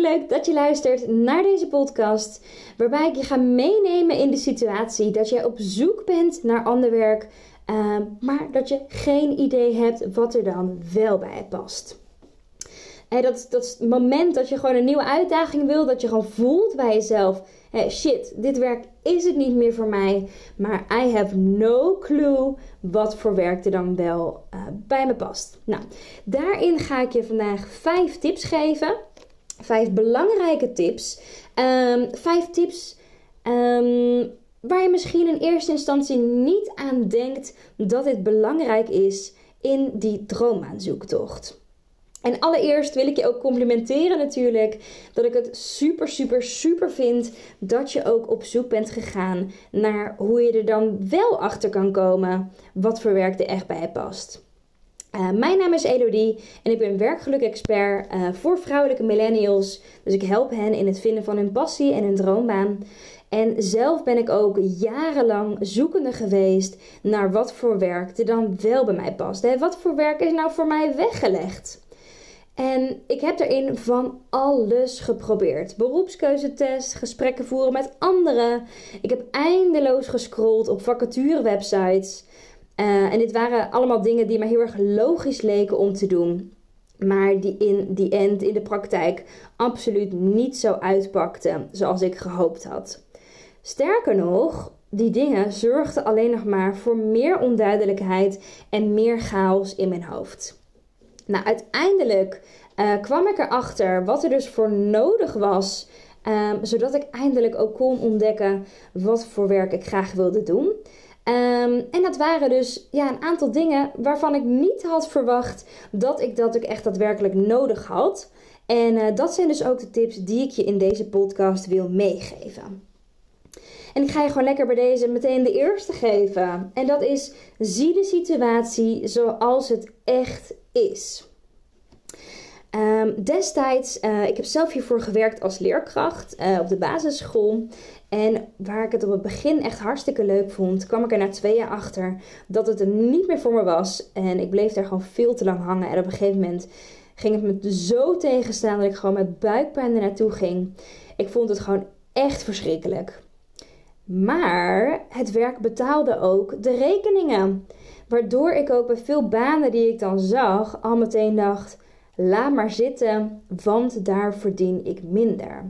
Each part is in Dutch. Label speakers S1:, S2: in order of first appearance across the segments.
S1: Superleuk dat je luistert naar deze podcast, waarbij ik je ga meenemen in de situatie dat jij op zoek bent naar ander werk, uh, maar dat je geen idee hebt wat er dan wel bij past. En dat, dat moment dat je gewoon een nieuwe uitdaging wil, dat je gewoon voelt bij jezelf: shit, dit werk is het niet meer voor mij, maar I have no clue wat voor werk er dan wel uh, bij me past. Nou, daarin ga ik je vandaag vijf tips geven. Vijf belangrijke tips. Um, vijf tips um, waar je misschien in eerste instantie niet aan denkt dat dit belangrijk is in die droomaanzoektocht. En allereerst wil ik je ook complimenteren natuurlijk dat ik het super, super, super vind dat je ook op zoek bent gegaan naar hoe je er dan wel achter kan komen wat voor werk er echt bij past. Uh, mijn naam is Elodie en ik ben werkgeluk-expert uh, voor vrouwelijke millennials. Dus ik help hen in het vinden van hun passie en hun droombaan. En zelf ben ik ook jarenlang zoekende geweest naar wat voor werk er dan wel bij mij past. Hè? Wat voor werk is nou voor mij weggelegd? En ik heb erin van alles geprobeerd. Beroepskeuzetest, gesprekken voeren met anderen. Ik heb eindeloos gescrolld op vacaturewebsites. Uh, en dit waren allemaal dingen die me heel erg logisch leken om te doen. Maar die in die end, in de praktijk, absoluut niet zo uitpakten zoals ik gehoopt had. Sterker nog, die dingen zorgden alleen nog maar voor meer onduidelijkheid en meer chaos in mijn hoofd. Nou, uiteindelijk uh, kwam ik erachter wat er dus voor nodig was. Um, zodat ik eindelijk ook kon ontdekken wat voor werk ik graag wilde doen. Um, en dat waren dus ja, een aantal dingen waarvan ik niet had verwacht dat ik dat ook echt daadwerkelijk nodig had. En uh, dat zijn dus ook de tips die ik je in deze podcast wil meegeven. En ik ga je gewoon lekker bij deze meteen de eerste geven. En dat is: zie de situatie zoals het echt is. Um, destijds, uh, ik heb zelf hiervoor gewerkt als leerkracht uh, op de basisschool. En waar ik het op het begin echt hartstikke leuk vond, kwam ik er na twee jaar achter dat het er niet meer voor me was. En ik bleef daar gewoon veel te lang hangen. En op een gegeven moment ging het me zo tegenstaan dat ik gewoon met buikpijn er naartoe ging. Ik vond het gewoon echt verschrikkelijk. Maar het werk betaalde ook de rekeningen. Waardoor ik ook bij veel banen die ik dan zag al meteen dacht: laat maar zitten, want daar verdien ik minder.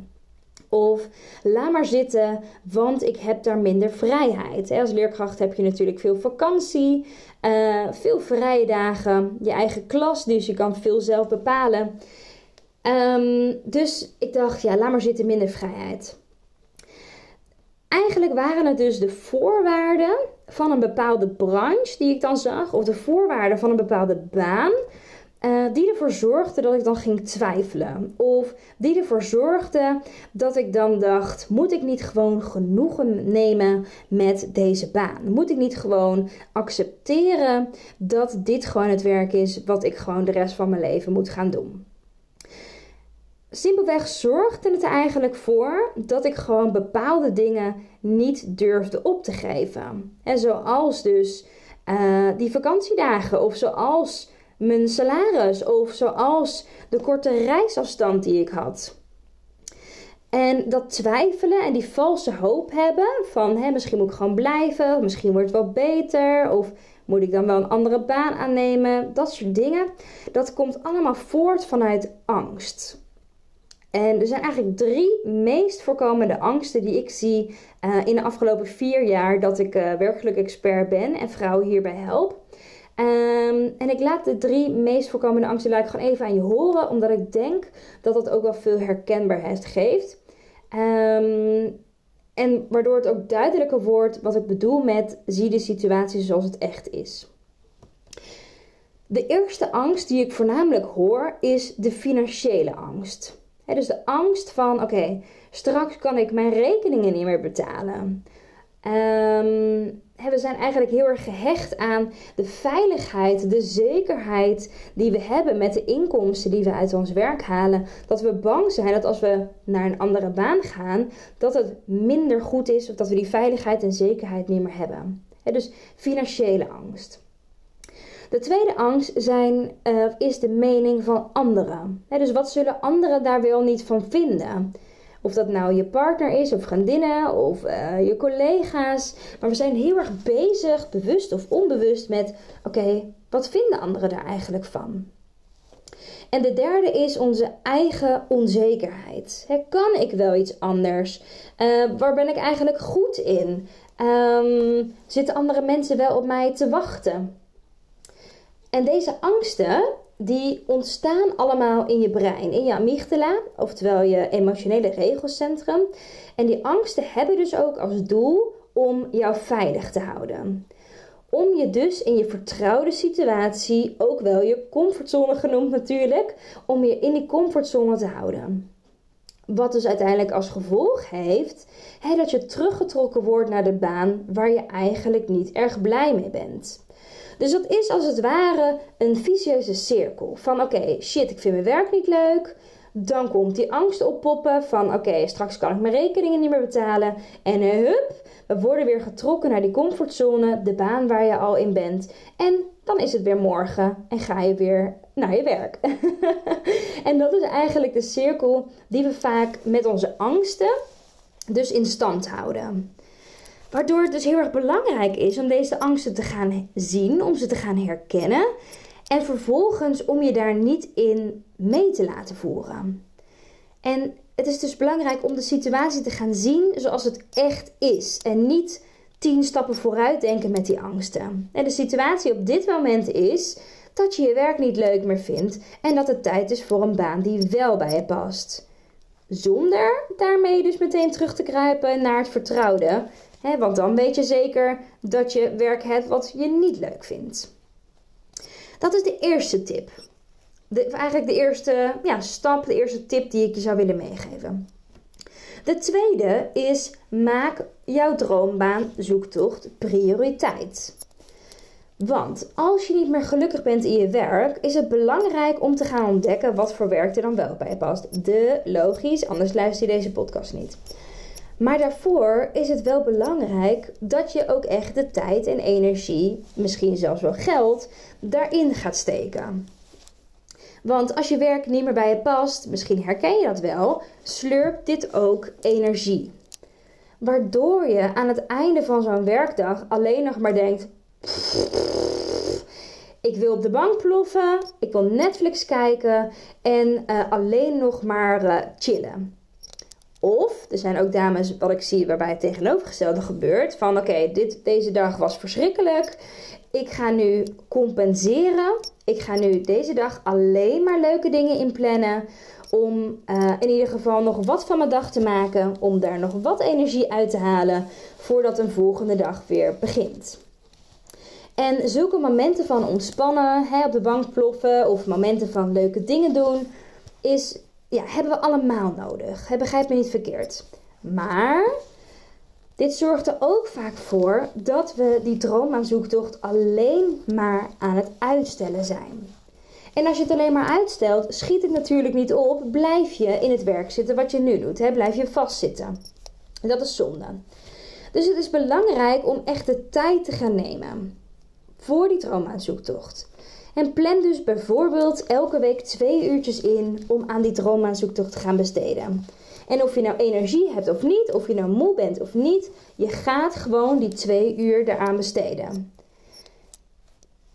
S1: Of laat maar zitten, want ik heb daar minder vrijheid. Als leerkracht heb je natuurlijk veel vakantie, uh, veel vrije dagen, je eigen klas, dus je kan veel zelf bepalen. Um, dus ik dacht, ja, laat maar zitten, minder vrijheid. Eigenlijk waren het dus de voorwaarden van een bepaalde branche die ik dan zag, of de voorwaarden van een bepaalde baan, uh, die ervoor zorgde dat ik dan ging twijfelen. Of die ervoor zorgde dat ik dan dacht: moet ik niet gewoon genoegen nemen met deze baan? Moet ik niet gewoon accepteren dat dit gewoon het werk is wat ik gewoon de rest van mijn leven moet gaan doen? Simpelweg zorgde het er eigenlijk voor dat ik gewoon bepaalde dingen niet durfde op te geven. En zoals dus uh, die vakantiedagen of zoals mijn salaris of zoals de korte reisafstand die ik had. En dat twijfelen en die valse hoop hebben van hè, misschien moet ik gewoon blijven, misschien wordt het wel beter of moet ik dan wel een andere baan aannemen, dat soort dingen. Dat komt allemaal voort vanuit angst. En er zijn eigenlijk drie meest voorkomende angsten die ik zie uh, in de afgelopen vier jaar dat ik uh, werkelijk expert ben en vrouwen hierbij help. Um, en ik laat de drie meest voorkomende angsten laat ik gewoon even aan je horen, omdat ik denk dat dat ook wel veel herkenbaarheid geeft. Um, en waardoor het ook duidelijker wordt wat ik bedoel met zie de situatie zoals het echt is. De eerste angst die ik voornamelijk hoor is de financiële angst. dus de angst van: oké, straks kan ik mijn rekeningen niet meer betalen. Um, we zijn eigenlijk heel erg gehecht aan de veiligheid, de zekerheid die we hebben met de inkomsten die we uit ons werk halen. Dat we bang zijn dat als we naar een andere baan gaan, dat het minder goed is of dat we die veiligheid en zekerheid niet meer hebben. dus financiële angst. De tweede angst zijn, uh, is de mening van anderen. dus wat zullen anderen daar wel niet van vinden? Of dat nou je partner is, of vriendinnen, of uh, je collega's. Maar we zijn heel erg bezig, bewust of onbewust, met: oké, wat vinden anderen daar eigenlijk van? En de derde is onze eigen onzekerheid. kan ik wel iets anders? Uh, waar ben ik eigenlijk goed in? Um, zitten andere mensen wel op mij te wachten? En deze angsten, die ontstaan allemaal in je brein, in je amygdala, oftewel je emotionele regelcentrum. En die angsten hebben dus ook als doel om jou veilig te houden. Om je dus in je vertrouwde situatie, ook wel je comfortzone genoemd natuurlijk, om je in die comfortzone te houden. Wat dus uiteindelijk als gevolg heeft hè, dat je teruggetrokken wordt naar de baan waar je eigenlijk niet erg blij mee bent. Dus dat is als het ware een vicieuze cirkel. Van oké, shit, ik vind mijn werk niet leuk. Dan komt die angst oppoppen van oké, straks kan ik mijn rekeningen niet meer betalen. En hup, we worden weer getrokken naar die comfortzone, de baan waar je al in bent. En dan is het weer morgen en ga je weer naar je werk. en dat is eigenlijk de cirkel die we vaak met onze angsten dus in stand houden. Waardoor het dus heel erg belangrijk is om deze angsten te gaan zien, om ze te gaan herkennen en vervolgens om je daar niet in mee te laten voeren. En het is dus belangrijk om de situatie te gaan zien zoals het echt is en niet tien stappen vooruit denken met die angsten. En de situatie op dit moment is dat je je werk niet leuk meer vindt en dat het tijd is voor een baan die wel bij je past. Zonder daarmee dus meteen terug te kruipen naar het vertrouwde, want dan weet je zeker dat je werk hebt wat je niet leuk vindt. Dat is de eerste tip. De, eigenlijk de eerste ja, stap, de eerste tip die ik je zou willen meegeven. De tweede is maak jouw droombaan zoektocht prioriteit. Want als je niet meer gelukkig bent in je werk, is het belangrijk om te gaan ontdekken wat voor werk er dan wel bij past. De logisch, anders luister je deze podcast niet. Maar daarvoor is het wel belangrijk dat je ook echt de tijd en energie, misschien zelfs wel geld, daarin gaat steken. Want als je werk niet meer bij je past, misschien herken je dat wel, slurpt dit ook energie. Waardoor je aan het einde van zo'n werkdag alleen nog maar denkt: ik wil op de bank ploffen, ik wil Netflix kijken en uh, alleen nog maar uh, chillen. Of er zijn ook dames, wat ik zie, waarbij het tegenovergestelde gebeurt. Van oké, dit deze dag was verschrikkelijk. Ik ga nu compenseren. Ik ga nu deze dag alleen maar leuke dingen inplannen. Om uh, in ieder geval nog wat van mijn dag te maken. Om daar nog wat energie uit te halen. Voordat een volgende dag weer begint. En zulke momenten van ontspannen, hè, op de bank ploffen of momenten van leuke dingen doen, is ja, hebben we allemaal nodig. Begrijp me niet verkeerd. Maar dit zorgt er ook vaak voor dat we die droomaanzoektocht alleen maar aan het uitstellen zijn. En als je het alleen maar uitstelt, schiet het natuurlijk niet op. Blijf je in het werk zitten wat je nu doet. Hè? Blijf je vastzitten. Dat is zonde. Dus het is belangrijk om echt de tijd te gaan nemen voor die droomaanzoektocht. En plan dus bijvoorbeeld elke week twee uurtjes in om aan die droomaanzoektocht te gaan besteden. En of je nou energie hebt of niet, of je nou moe bent of niet, je gaat gewoon die twee uur eraan besteden.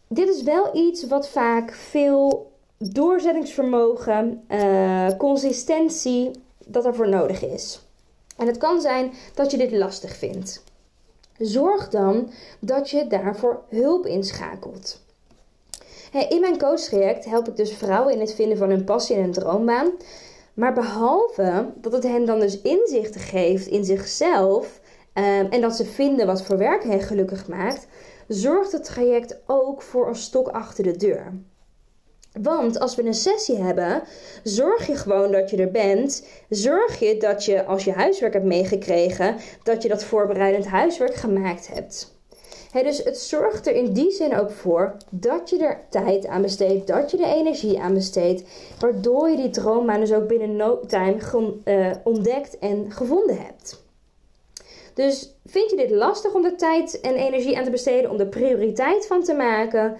S1: Dit is wel iets wat vaak veel doorzettingsvermogen, uh, consistentie, dat ervoor nodig is. En het kan zijn dat je dit lastig vindt. Zorg dan dat je daarvoor hulp inschakelt in mijn coachtraject help ik dus vrouwen in het vinden van hun passie en hun droombaan. Maar behalve dat het hen dan dus inzichten geeft in zichzelf ehm, en dat ze vinden wat voor werk hen gelukkig maakt, zorgt het traject ook voor een stok achter de deur. Want als we een sessie hebben, zorg je gewoon dat je er bent. Zorg je dat je, als je huiswerk hebt meegekregen, dat je dat voorbereidend huiswerk gemaakt hebt. Dus het zorgt er in die zin ook voor dat je er tijd aan besteedt, dat je er energie aan besteedt, waardoor je die droombaan dus ook binnen no time uh, ontdekt en gevonden hebt. Dus vind je dit lastig om er tijd en energie aan te besteden, om er prioriteit van te maken?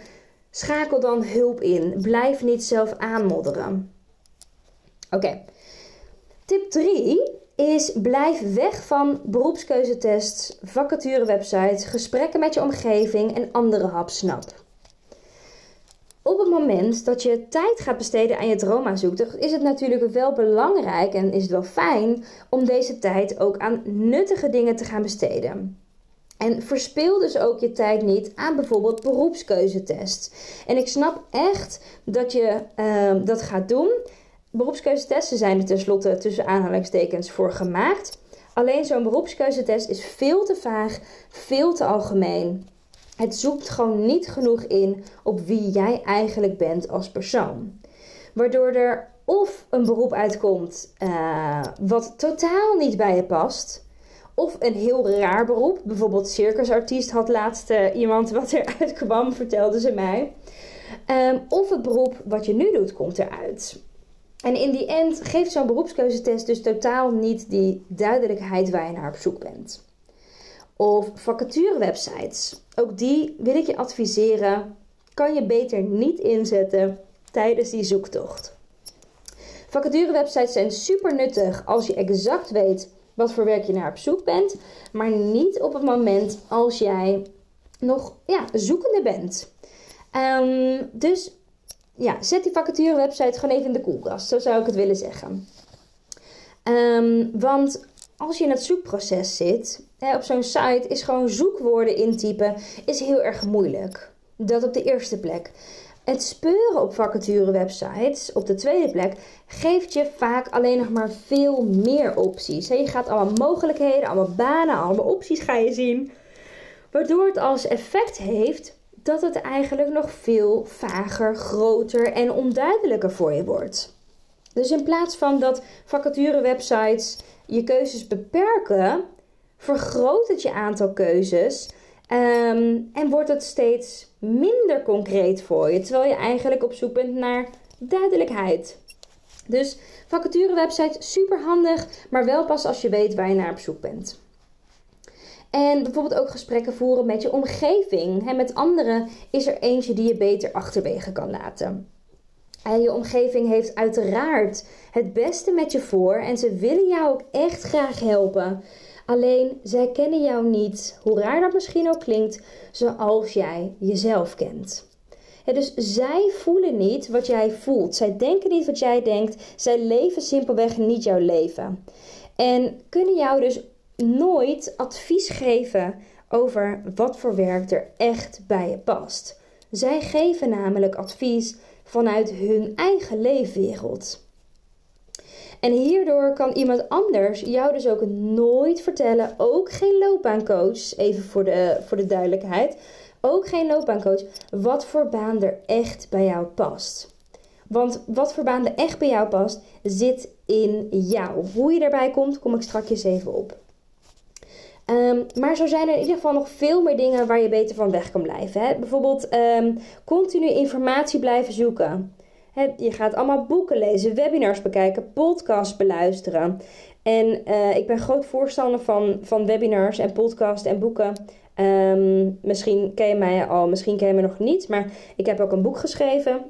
S1: Schakel dan hulp in. Blijf niet zelf aanmodderen. Oké. Tip 3 is blijf weg van beroepskeuzetests, vacaturewebsites, gesprekken met je omgeving en andere hapsnap. Op het moment dat je tijd gaat besteden aan je droomaanzoek, is het natuurlijk wel belangrijk en is het wel fijn om deze tijd ook aan nuttige dingen te gaan besteden. En verspil dus ook je tijd niet aan bijvoorbeeld beroepskeuzetests. En ik snap echt dat je uh, dat gaat doen. Beroepskeuzetesten zijn er tenslotte tussen aanhalingstekens voor gemaakt. Alleen zo'n beroepskeuzetest is veel te vaag, veel te algemeen. Het zoekt gewoon niet genoeg in op wie jij eigenlijk bent als persoon. Waardoor er of een beroep uitkomt uh, wat totaal niet bij je past of een heel raar beroep. Bijvoorbeeld circusartiest had laatst uh, iemand wat eruit kwam, vertelde ze mij. Um, of het beroep wat je nu doet, komt eruit. En in die end geeft zo'n beroepskeuzetest dus totaal niet die duidelijkheid waar je naar op zoek bent. Of vacaturewebsites. Ook die wil ik je adviseren. Kan je beter niet inzetten tijdens die zoektocht. Vacaturewebsites zijn super nuttig als je exact weet wat voor werk je naar op zoek bent, maar niet op het moment als jij nog ja, zoekende bent. Ehm, dus ja, zet die vacaturewebsite gewoon even in de koelkast. Zo zou ik het willen zeggen. Um, want als je in het zoekproces zit, hè, op zo'n site is gewoon zoekwoorden intypen is heel erg moeilijk. Dat op de eerste plek. Het speuren op vacaturewebsites op de tweede plek geeft je vaak alleen nog maar veel meer opties. Je gaat allemaal mogelijkheden, allemaal banen, allemaal opties ga je zien. Waardoor het als effect heeft dat het eigenlijk nog veel vager, groter en onduidelijker voor je wordt. Dus in plaats van dat vacaturewebsites je keuzes beperken, vergroot het je aantal keuzes Ehm, en wordt het steeds minder concreet voor je, terwijl je eigenlijk op zoek bent naar duidelijkheid. Dus vacaturewebsite super handig, maar wel pas als je weet waar je naar op zoek bent. En bijvoorbeeld ook gesprekken voeren met je omgeving. He, met anderen is er eentje die je beter achterwege kan laten. En je omgeving heeft uiteraard het beste met je voor en ze willen jou ook echt graag helpen. Alleen zij kennen jou niet, hoe raar dat misschien ook klinkt, zoals jij jezelf kent. dus zij voelen niet wat jij voelt. Zij denken niet wat jij denkt. Zij leven simpelweg niet jouw leven. En kunnen jou dus nooit advies geven over wat voor werk er echt bij je past. Zij geven namelijk advies vanuit hun eigen leefwereld. En hierdoor kan iemand anders jou dus ook nooit vertellen, ook geen loopbaancoach, even voor de, voor de duidelijkheid, ook geen loopbaancoach, wat voor baan er echt bij jou past. Want wat voor baan er echt bij jou past, zit in jou. Hoe je daarbij komt, kom ik straks even op. Ehm, maar zo zijn er in ieder geval nog veel meer dingen waar je beter van weg kan blijven. Hè? Bijvoorbeeld um, continu informatie blijven zoeken je gaat allemaal boeken lezen, webinars bekijken, podcasts beluisteren. En uh, ik ben groot voorstander van, van webinars en podcasts en boeken. Um, misschien ken je mij al, misschien ken je me nog niet. Maar ik heb ook een boek geschreven.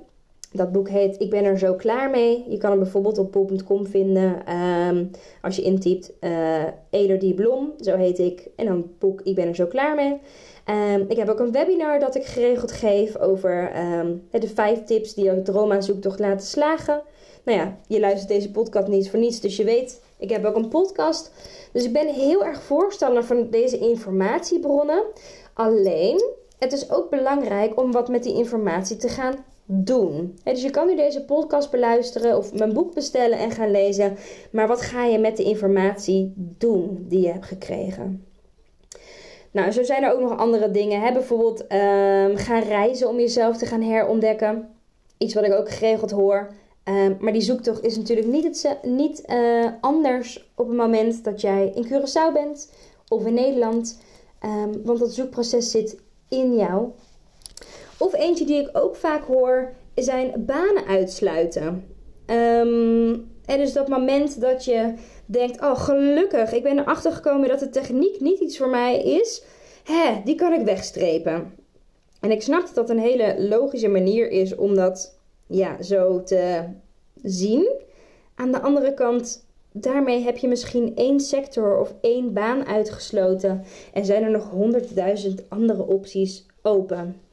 S1: Dat boek heet Ik ben er zo klaar mee. Je kan hem bijvoorbeeld op bol.com vinden. Um, als je intypt uh, Eder Blom, zo heet ik. En dan boek Ik ben er zo klaar mee. Um, ik heb ook een webinar dat ik geregeld geef over um, de vijf tips die je droomaanzoektocht laten slagen. Nou ja, je luistert deze podcast niet voor niets, dus je weet, ik heb ook een podcast. Dus ik ben heel erg voorstander van deze informatiebronnen. Alleen, het is ook belangrijk om wat met die informatie te gaan doen. dus je kan nu deze podcast beluisteren of mijn boek bestellen en gaan lezen. Maar wat ga je met de informatie doen die je hebt gekregen? Nou, zo zijn er ook nog andere dingen. Hè? Bijvoorbeeld um, gaan reizen om jezelf te gaan herontdekken. Iets wat ik ook geregeld hoor. Ehm, maar die zoektocht is natuurlijk niet, het, niet uh, anders op het moment dat jij in Curaçao bent of in Nederland. Ehm, want dat zoekproces zit in jou. Of eentje die ik ook vaak hoor, zijn banen uitsluiten. Um, en dus dat moment dat je denkt: Oh, gelukkig, ik ben erachter gekomen dat de techniek niet iets voor mij is. Hè, die kan ik wegstrepen. En ik snap dat dat een hele logische manier is om dat ja, zo te zien. Aan de andere kant, daarmee heb je misschien één sector of één baan uitgesloten en zijn er nog honderdduizend andere opties open.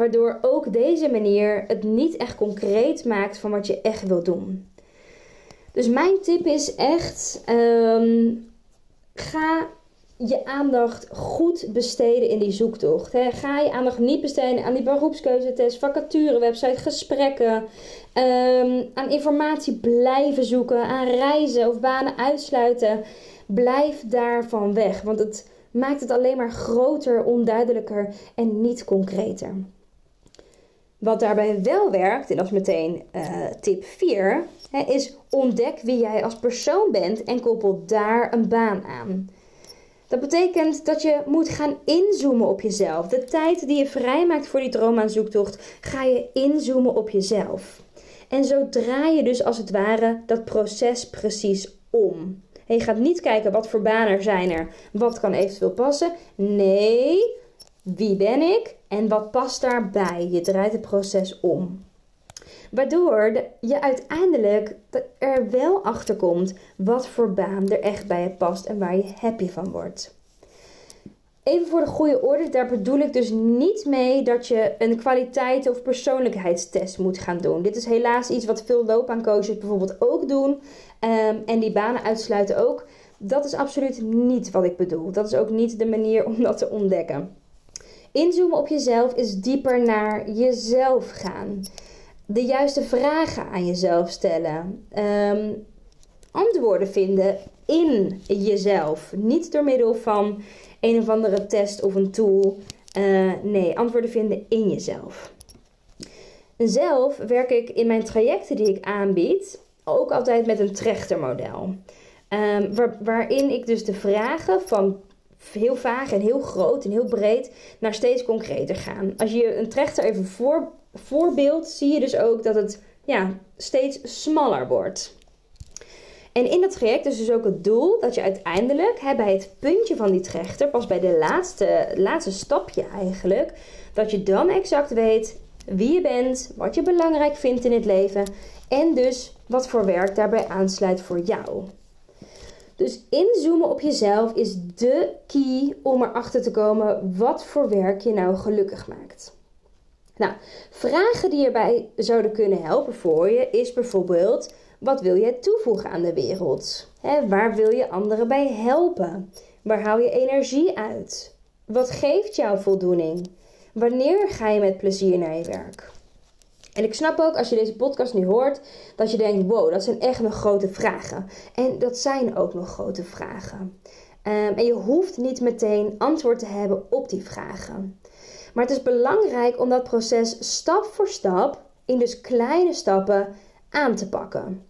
S1: Waardoor ook deze manier het niet echt concreet maakt van wat je echt wil doen. Dus mijn tip is echt: um, ga je aandacht goed besteden in die zoektocht. Ga je aandacht niet besteden aan die beroepskeuzetest, vacature, website, gesprekken, um, aan informatie blijven zoeken, aan reizen of banen uitsluiten. Blijf daarvan weg, want het maakt het alleen maar groter, onduidelijker en niet concreter. Wat daarbij wel werkt, en dat is meteen uh, tip 4, is ontdek wie jij als persoon bent en koppel daar een baan aan. Dat betekent dat je moet gaan inzoomen op jezelf. De tijd die je vrijmaakt voor die droomaanzoektocht, ga je inzoomen op jezelf. En zo draai je dus als het ware dat proces precies om. Je gaat niet kijken wat voor banen zijn er, wat kan eventueel passen. Nee, wie ben ik en wat past daarbij? Je draait het proces om. Waardoor je uiteindelijk er wel achter komt wat voor baan er echt bij je past en waar je happy van wordt. Even voor de goede orde, daar bedoel ik dus niet mee dat je een kwaliteit- of persoonlijkheidstest moet gaan doen. Dit is helaas iets wat veel loopbaancoaches bijvoorbeeld ook doen. Ehm, en die banen uitsluiten ook. Dat is absoluut niet wat ik bedoel. Dat is ook niet de manier om dat te ontdekken. Inzoomen op jezelf is dieper naar jezelf gaan. De juiste vragen aan jezelf stellen. Ehm, antwoorden vinden in jezelf. Niet door middel van een of andere test of een tool. Uh, nee, antwoorden vinden in jezelf. Zelf werk ik in mijn trajecten die ik aanbied ook altijd met een trechtermodel. Waar, waarin ik dus de vragen van heel vaag en heel groot en heel breed naar steeds concreter gaan. Als je een trechter even voor, voorbeeld, zie je dus ook dat het ja, steeds smaller wordt. En in dat traject is dus ook het doel dat je uiteindelijk bij het puntje van die trechter, pas bij de laatste, laatste stapje eigenlijk, dat je dan exact weet wie je bent, wat je belangrijk vindt in het leven en dus wat voor werk daarbij aansluit voor jou. Dus inzoomen op jezelf is de key om erachter te komen wat voor werk je nou gelukkig maakt. Nou, vragen die erbij zouden kunnen helpen voor je is bijvoorbeeld: wat wil jij toevoegen aan de wereld? waar wil je anderen bij helpen? Waar haal je energie uit? Wat geeft jou voldoening? Wanneer ga je met plezier naar je werk? En ik snap ook als je deze podcast nu hoort, dat je denkt: wow, dat zijn echt nog grote vragen. En dat zijn ook nog grote vragen. Um, en je hoeft niet meteen antwoord te hebben op die vragen. Maar het is belangrijk om dat proces stap voor stap, in dus kleine stappen, aan te pakken.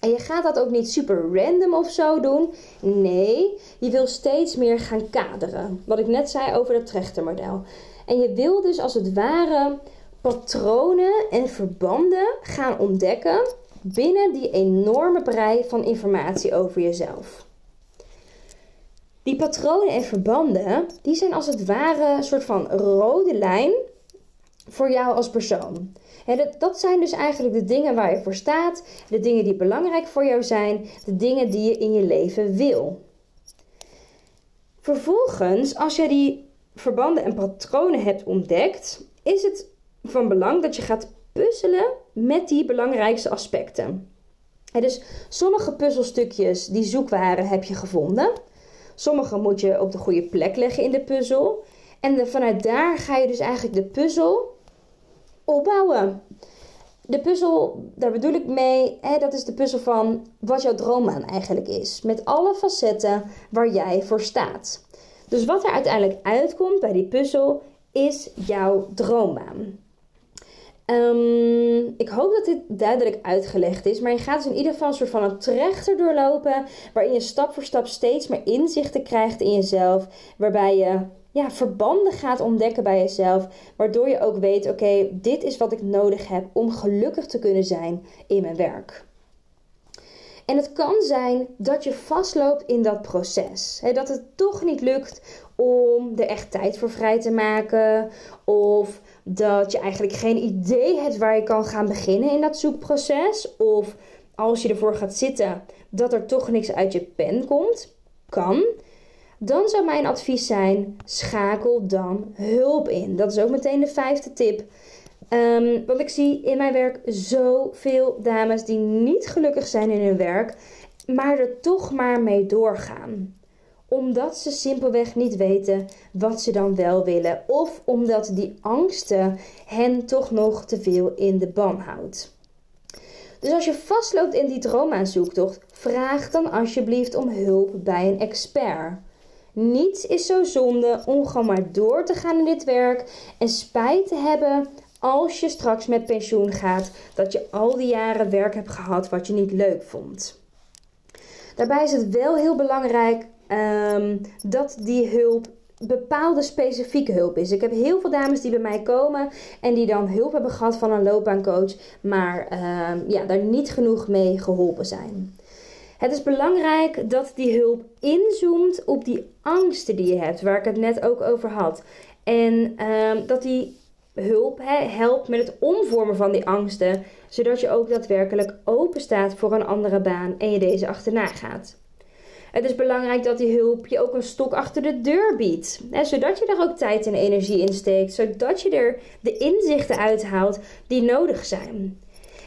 S1: En je gaat dat ook niet super random of zo doen. Nee, je wil steeds meer gaan kaderen. Wat ik net zei over dat trechtermodel. En je wil dus als het ware patronen en verbanden gaan ontdekken binnen die enorme brei van informatie over jezelf. Die patronen en verbanden, die zijn als het ware een soort van rode lijn voor jou als persoon. dat, dat zijn dus eigenlijk de dingen waar je voor staat, de dingen die belangrijk voor jou zijn, de dingen die je in je leven wil. Vervolgens, als je die verbanden en patronen hebt ontdekt, is het van belang dat je gaat puzzelen met die belangrijkste aspecten. dus sommige puzzelstukjes die zoek waren heb je gevonden. Sommige moet je op de goede plek leggen in de puzzel. En vanuit daar ga je dus eigenlijk de puzzel opbouwen. De puzzel, daar bedoel ik mee, hè, dat is de puzzel van wat jouw droombaan eigenlijk is. Met alle facetten waar jij voor staat. Dus wat er uiteindelijk uitkomt bij die puzzel is jouw droombaan. Ehm, ik hoop dat dit duidelijk uitgelegd is, maar je gaat dus in ieder geval een soort van een trechter doorlopen, waarin je stap voor stap steeds meer inzichten krijgt in jezelf, waarbij je ja, verbanden gaat ontdekken bij jezelf, waardoor je ook weet: oké, dit is wat ik nodig heb om gelukkig te kunnen zijn in mijn werk. En het kan zijn dat je vastloopt in dat proces. dat het toch niet lukt om er echt tijd voor vrij te maken. Of dat je eigenlijk geen idee hebt waar je kan gaan beginnen in dat zoekproces. Of als je ervoor gaat zitten, dat er toch niks uit je pen komt. Kan. Dan zou mijn advies zijn: schakel dan hulp in. Dat is ook meteen de vijfde tip. Um, want ik zie in mijn werk zoveel dames die niet gelukkig zijn in hun werk, maar er toch maar mee doorgaan. Omdat ze simpelweg niet weten wat ze dan wel willen, of omdat die angsten hen toch nog te veel in de ban houdt. Dus als je vastloopt in die droomaanzoektocht, vraag dan alsjeblieft om hulp bij een expert. Niets is zo zonde om gewoon maar door te gaan in dit werk en spijt te hebben als je straks met pensioen gaat, dat je al die jaren werk hebt gehad wat je niet leuk vond. Daarbij is het wel heel belangrijk um, dat die hulp bepaalde specifieke hulp is. Ik heb heel veel dames die bij mij komen en die dan hulp hebben gehad van een loopbaancoach, maar um, ja, daar niet genoeg mee geholpen zijn. Het is belangrijk dat die hulp inzoomt op die angsten die je hebt, waar ik het net ook over had. En um, dat die hulp helpt met het omvormen van die angsten, zodat je ook daadwerkelijk open staat voor een andere baan en je deze achterna gaat. Het is belangrijk dat die hulp je ook een stok achter de deur biedt, hè, zodat je er ook tijd en energie in steekt, zodat je er de inzichten uithaalt die nodig zijn.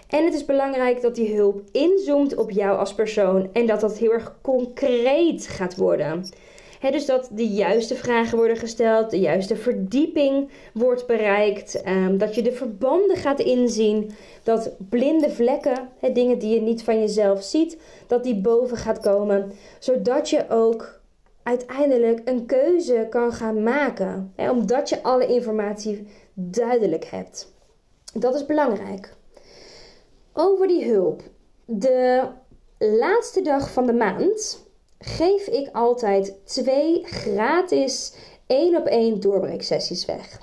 S1: En het is belangrijk dat die hulp inzoomt op jou als persoon en dat dat heel erg concreet gaat worden dus dat de juiste vragen worden gesteld, de juiste verdieping wordt bereikt, um, dat je de verbanden gaat inzien, dat blinde vlekken, dingen die je niet van jezelf ziet, dat die boven gaat komen, zodat je ook uiteindelijk een keuze kan gaan maken, omdat je alle informatie duidelijk hebt. Dat is belangrijk. Over die hulp. De laatste dag van de maand geef ik altijd twee gratis één op één doorbreeksessies weg.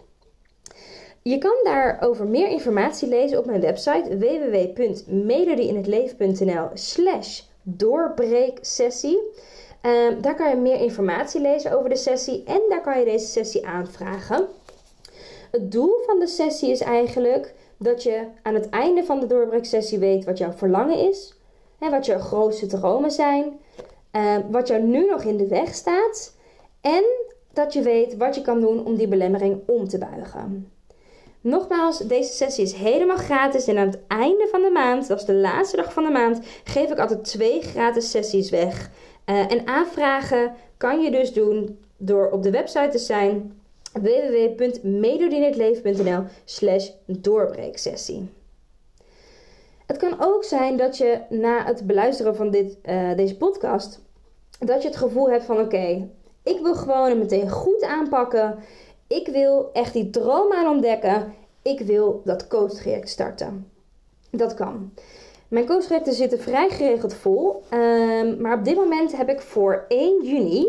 S1: Je kan daarover meer informatie lezen op mijn website www.melodieinhetleven.nl slash doorbreeksessie. Um, daar kan je meer informatie lezen over de sessie en daar kan je deze sessie aanvragen. Het doel van de sessie is eigenlijk dat je aan het einde van de doorbreeksessie weet wat jouw verlangen is, en wat je grootste dromen zijn, uh, wat jou nu nog in de weg staat. En dat je weet wat je kan doen om die belemmering om te buigen. Nogmaals, deze sessie is helemaal gratis en aan het einde van de maand, dat is de laatste dag van de maand, geef ik altijd twee gratis sessies weg. Uh, en aanvragen kan je dus doen door op de website te zijn www.medodinhetleven.nl slash doorbreeksessie. Het kan ook zijn dat je na het beluisteren van dit, uh, deze podcast, dat je het gevoel hebt van oké, ik wil gewoon het meteen goed aanpakken. Ik wil echt die droom aan ontdekken. Ik wil dat coachtraject starten. Dat kan. Mijn coachtrajecten zitten vrij geregeld vol. Um, maar op dit moment heb ik voor 1 juni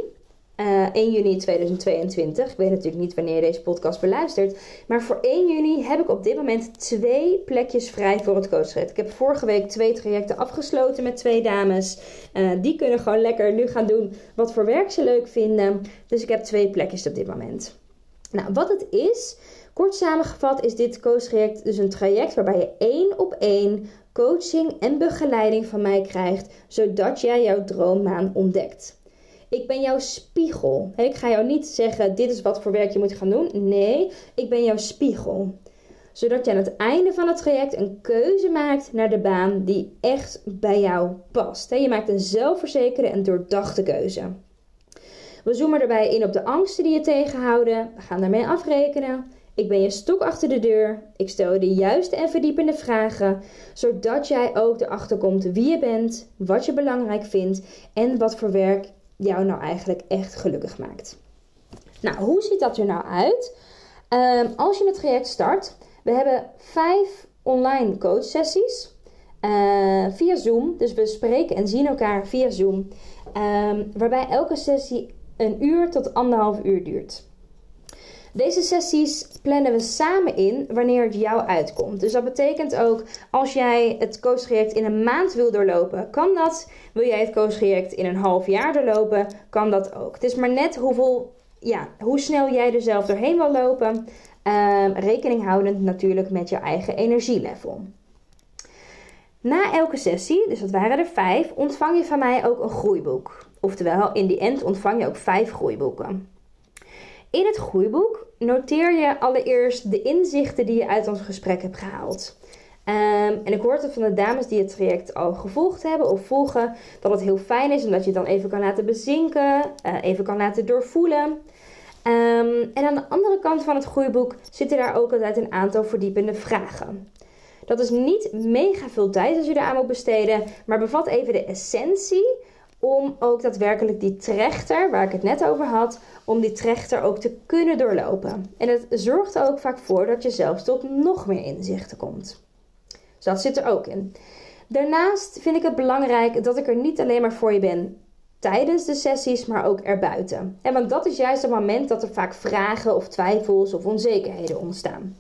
S1: uh, eh, 1 juni 2022. Ik weet natuurlijk niet wanneer je deze podcast beluistert. Maar voor 1 juni heb ik op dit moment twee plekjes vrij voor het coachtraject. Ik heb vorige week twee trajecten afgesloten met twee dames. Uh, die kunnen gewoon lekker nu gaan doen wat voor werk ze leuk vinden. Dus ik heb twee plekjes op dit moment. Nou, wat het is, kort samengevat, is dit coachtraject dus een traject waarbij je één op één coaching en begeleiding van mij krijgt, zodat jij jouw droombaan ontdekt. Ik ben jouw spiegel. Ik ga jou niet zeggen: dit is wat voor werk je moet gaan doen. Nee, ik ben jouw spiegel. Zodat je aan het einde van het traject een keuze maakt naar de baan die echt bij jou past. Je maakt een zelfverzekerde en doordachte keuze. We zoomen erbij in op de angsten die je tegenhouden. We gaan daarmee afrekenen. Ik ben je stok achter de deur. Ik stel je de juiste en verdiepende vragen, zodat jij ook erachter komt wie je bent, wat je belangrijk vindt en wat voor werk jou nou eigenlijk echt gelukkig maakt. Nou, hoe ziet dat er nou uit? Ehm, als je het traject start, We hebben vijf online coach sessies. Uh, via Zoom. Dus we spreken en zien elkaar via Zoom. Um, waarbij elke sessie een uur tot anderhalf uur duurt. Deze sessies plannen we samen in wanneer het jou uitkomt. Dus dat betekent ook als jij het coachtraject in een maand wil doorlopen, kan dat. Wil jij het coachtraject in een half jaar doorlopen, kan dat ook. Het is maar net hoeveel, ja, hoe snel jij er zelf doorheen wil lopen. Um, rekening houdend natuurlijk met je eigen energielevel. Na elke sessie, dus dat waren er vijf, ontvang je van mij ook een groeiboek. Oftewel, in die end ontvang je ook vijf groeiboeken. In het groeiboek noteer je allereerst de inzichten die je uit ons gesprek hebt gehaald. Um, en ik hoorde van de dames die het traject al gevolgd hebben of volgen, dat het heel fijn is omdat je het dan even kan laten bezinken, uh, even kan laten doorvoelen. Um, en aan de andere kant van het groeiboek zitten daar ook altijd een aantal verdiepende vragen. Dat is niet mega veel tijd als je eraan moet besteden, maar bevat even de essentie om ook daadwerkelijk die trechter, waar ik het net over had, om die trechter ook te kunnen doorlopen. En het zorgt er ook vaak voor dat je zelfs tot nog meer inzichten komt. Dus dat zit er ook in. Daarnaast vind ik het belangrijk dat ik er niet alleen maar voor je ben tijdens de sessies, maar ook erbuiten. En want dat is juist het moment dat er vaak vragen of twijfels of onzekerheden ontstaan.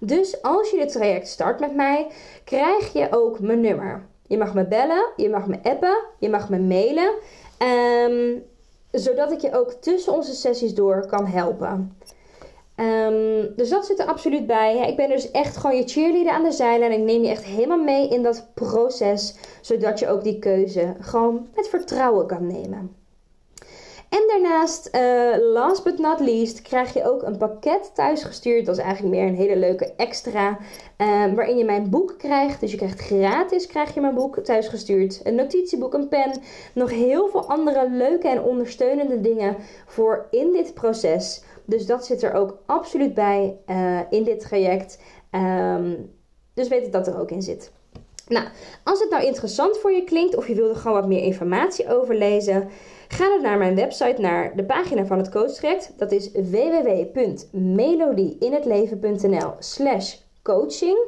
S1: Dus als je dit traject start met mij, krijg je ook mijn nummer. Je mag me bellen, je mag me appen, je mag me mailen. Um, zodat ik je ook tussen onze sessies door kan helpen. Um, dus dat zit er absoluut bij. Ik ben dus echt gewoon je cheerleader aan de zijlijn. En ik neem je echt helemaal mee in dat proces. Zodat je ook die keuze gewoon met vertrouwen kan nemen. En daarnaast, uh, last but not least, krijg je ook een pakket thuisgestuurd. Dat is eigenlijk meer een hele leuke extra. Uh, waarin je mijn boek krijgt. Dus je krijgt gratis krijg je mijn boek thuisgestuurd. Een notitieboek, een pen. Nog heel veel andere leuke en ondersteunende dingen voor in dit proces. Dus dat zit er ook absoluut bij uh, in dit traject. Um, dus weet dat er ook in zit. Nou, als het nou interessant voor je klinkt of je wil er gewoon wat meer informatie over lezen, ga dan naar mijn website, naar de pagina van het coachtraject. Dat is www.melodieinhetleven.nl slash coaching.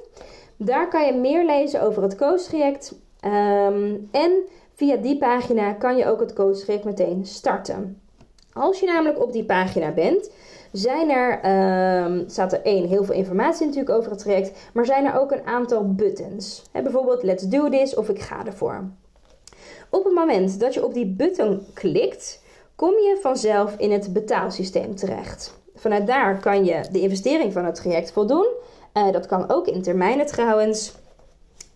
S1: Daar kan je meer lezen over het coachtraject. Um, en via die pagina kan je ook het coachtraject meteen starten. Als je namelijk op die pagina bent, zijn er, um, staat er één, heel veel informatie natuurlijk over het traject, maar zijn er ook een aantal buttons. bijvoorbeeld let's do this of ik ga ervoor. Op het moment dat je op die button klikt, kom je vanzelf in het betaalsysteem terecht. Vanuit daar kan je de investering van het traject voldoen. Uh, dat kan ook in termijnen trouwens.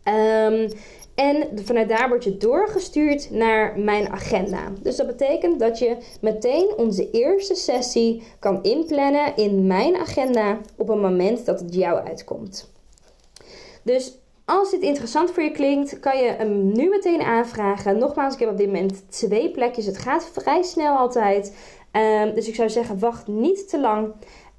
S1: Um, en vanuit daar word je doorgestuurd naar mijn agenda. Dus dat betekent dat je meteen onze eerste sessie kan inplannen in mijn agenda op een moment dat het jou uitkomt. Dus als dit interessant voor je klinkt, kan je hem nu meteen aanvragen. Nogmaals, ik heb op dit moment twee plekjes. Het gaat vrij snel altijd. Um, dus ik zou zeggen, wacht niet te lang.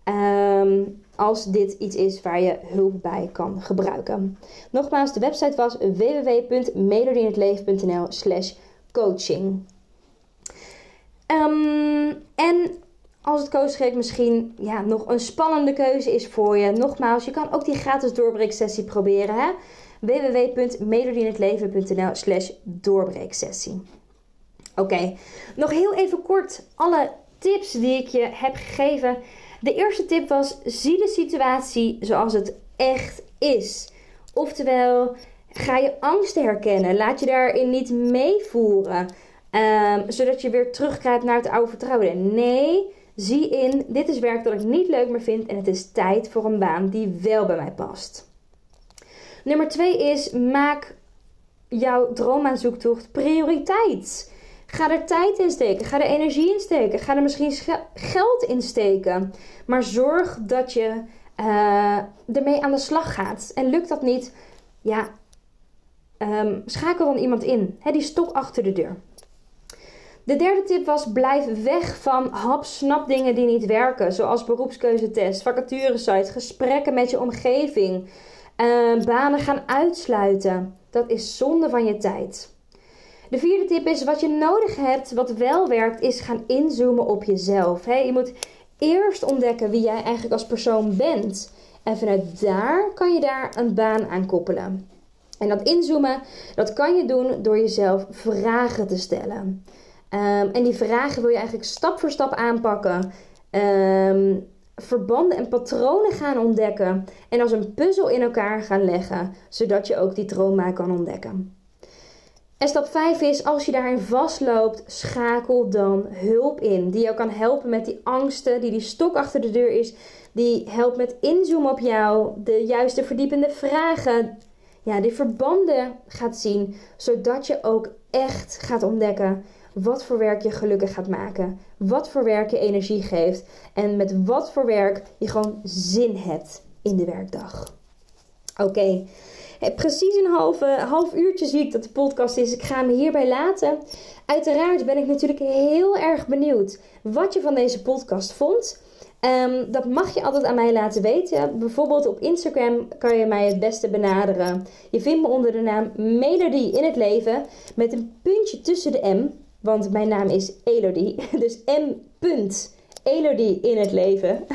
S1: Um, als dit iets is waar je hulp bij kan gebruiken. Nogmaals, de website was www.melodieinhetleven.nl slash coaching. Um, en als het coachtraject misschien ja, nog een spannende keuze is voor je, nogmaals, je kan ook die gratis doorbreeksessie proberen. Hè? www.melodieinhetleven.nl slash doorbreeksessie. Oké, nog heel even kort alle tips die ik je heb gegeven de eerste tip was: zie de situatie zoals het echt is. Oftewel, ga je angsten herkennen. Laat je daarin niet meevoeren. Um, zodat je weer terugkrijgt naar het oude vertrouwen. Nee, zie in: dit is werk dat ik niet leuk meer vind. En het is tijd voor een baan die wel bij mij past. Nummer twee is: maak jouw droomaanzoektocht prioriteit. Ga er tijd in steken. Ga er energie in steken. Ga er misschien geld in steken. Maar zorg dat je uh, ermee aan de slag gaat. En lukt dat niet, ja, um, schakel dan iemand in. Die stok achter de deur. De derde tip was: blijf weg van hap-snap dingen die niet werken. Zoals beroepskeuzetest, vacaturesites, gesprekken met je omgeving, uh, banen gaan uitsluiten. Dat is zonde van je tijd. De vierde tip is: wat je nodig hebt, wat wel werkt, is gaan inzoomen op jezelf. je moet eerst ontdekken wie jij eigenlijk als persoon bent. En vanuit daar kan je daar een baan aan koppelen. En dat inzoomen, dat kan je doen door jezelf vragen te stellen. Ehm, en die vragen wil je eigenlijk stap voor stap aanpakken. Ehm, verbanden en patronen gaan ontdekken. En als een puzzel in elkaar gaan leggen, zodat je ook die trauma kan ontdekken. En stap 5 is, als je daarin vastloopt, schakel dan hulp in. Die jou kan helpen met die angsten, die die stok achter de deur is. Die helpt met inzoomen op jou, de juiste verdiepende vragen. Ja, die verbanden gaat zien, zodat je ook echt gaat ontdekken wat voor werk je gelukkig gaat maken. Wat voor werk je energie geeft. En met wat voor werk je gewoon zin hebt in de werkdag. Oké. Precies een half, half uurtje zie ik dat de podcast is. Ik ga me hierbij laten. Uiteraard ben ik natuurlijk heel erg benieuwd wat je van deze podcast vond. Um, dat mag je altijd aan mij laten weten. Bijvoorbeeld op Instagram kan je mij het beste benaderen. Je vindt me onder de naam Melody in het leven met een puntje tussen de M. Want mijn naam is Elodie. Dus M. Elodie in het leven.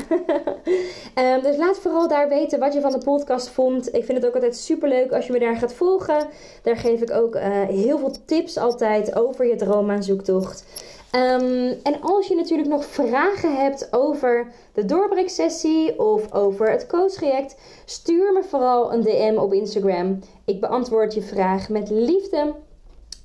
S1: um, dus laat vooral daar weten wat je van de podcast vond. Ik vind het ook altijd super leuk als je me daar gaat volgen. Daar geef ik ook uh, heel veel tips altijd over je droommaanzoektocht. Um, en als je natuurlijk nog vragen hebt over de doorbreeksessie of over het coachtraject, stuur me vooral een DM op Instagram. Ik beantwoord je vraag met liefde.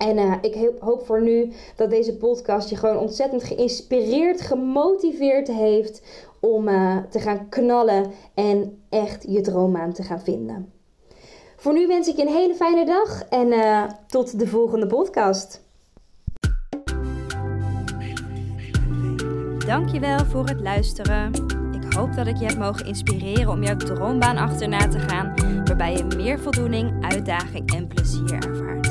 S1: En uh, ik hoop voor nu dat deze podcast je gewoon ontzettend geïnspireerd, gemotiveerd heeft om uh, te gaan knallen en echt je droommaan te gaan vinden. Voor nu wens ik je een hele fijne dag en uh, tot de volgende podcast.
S2: Dankjewel voor het luisteren. Ik hoop dat ik je heb mogen inspireren om jouw droombaan achterna te gaan, waarbij je meer voldoening, uitdaging en plezier ervaart.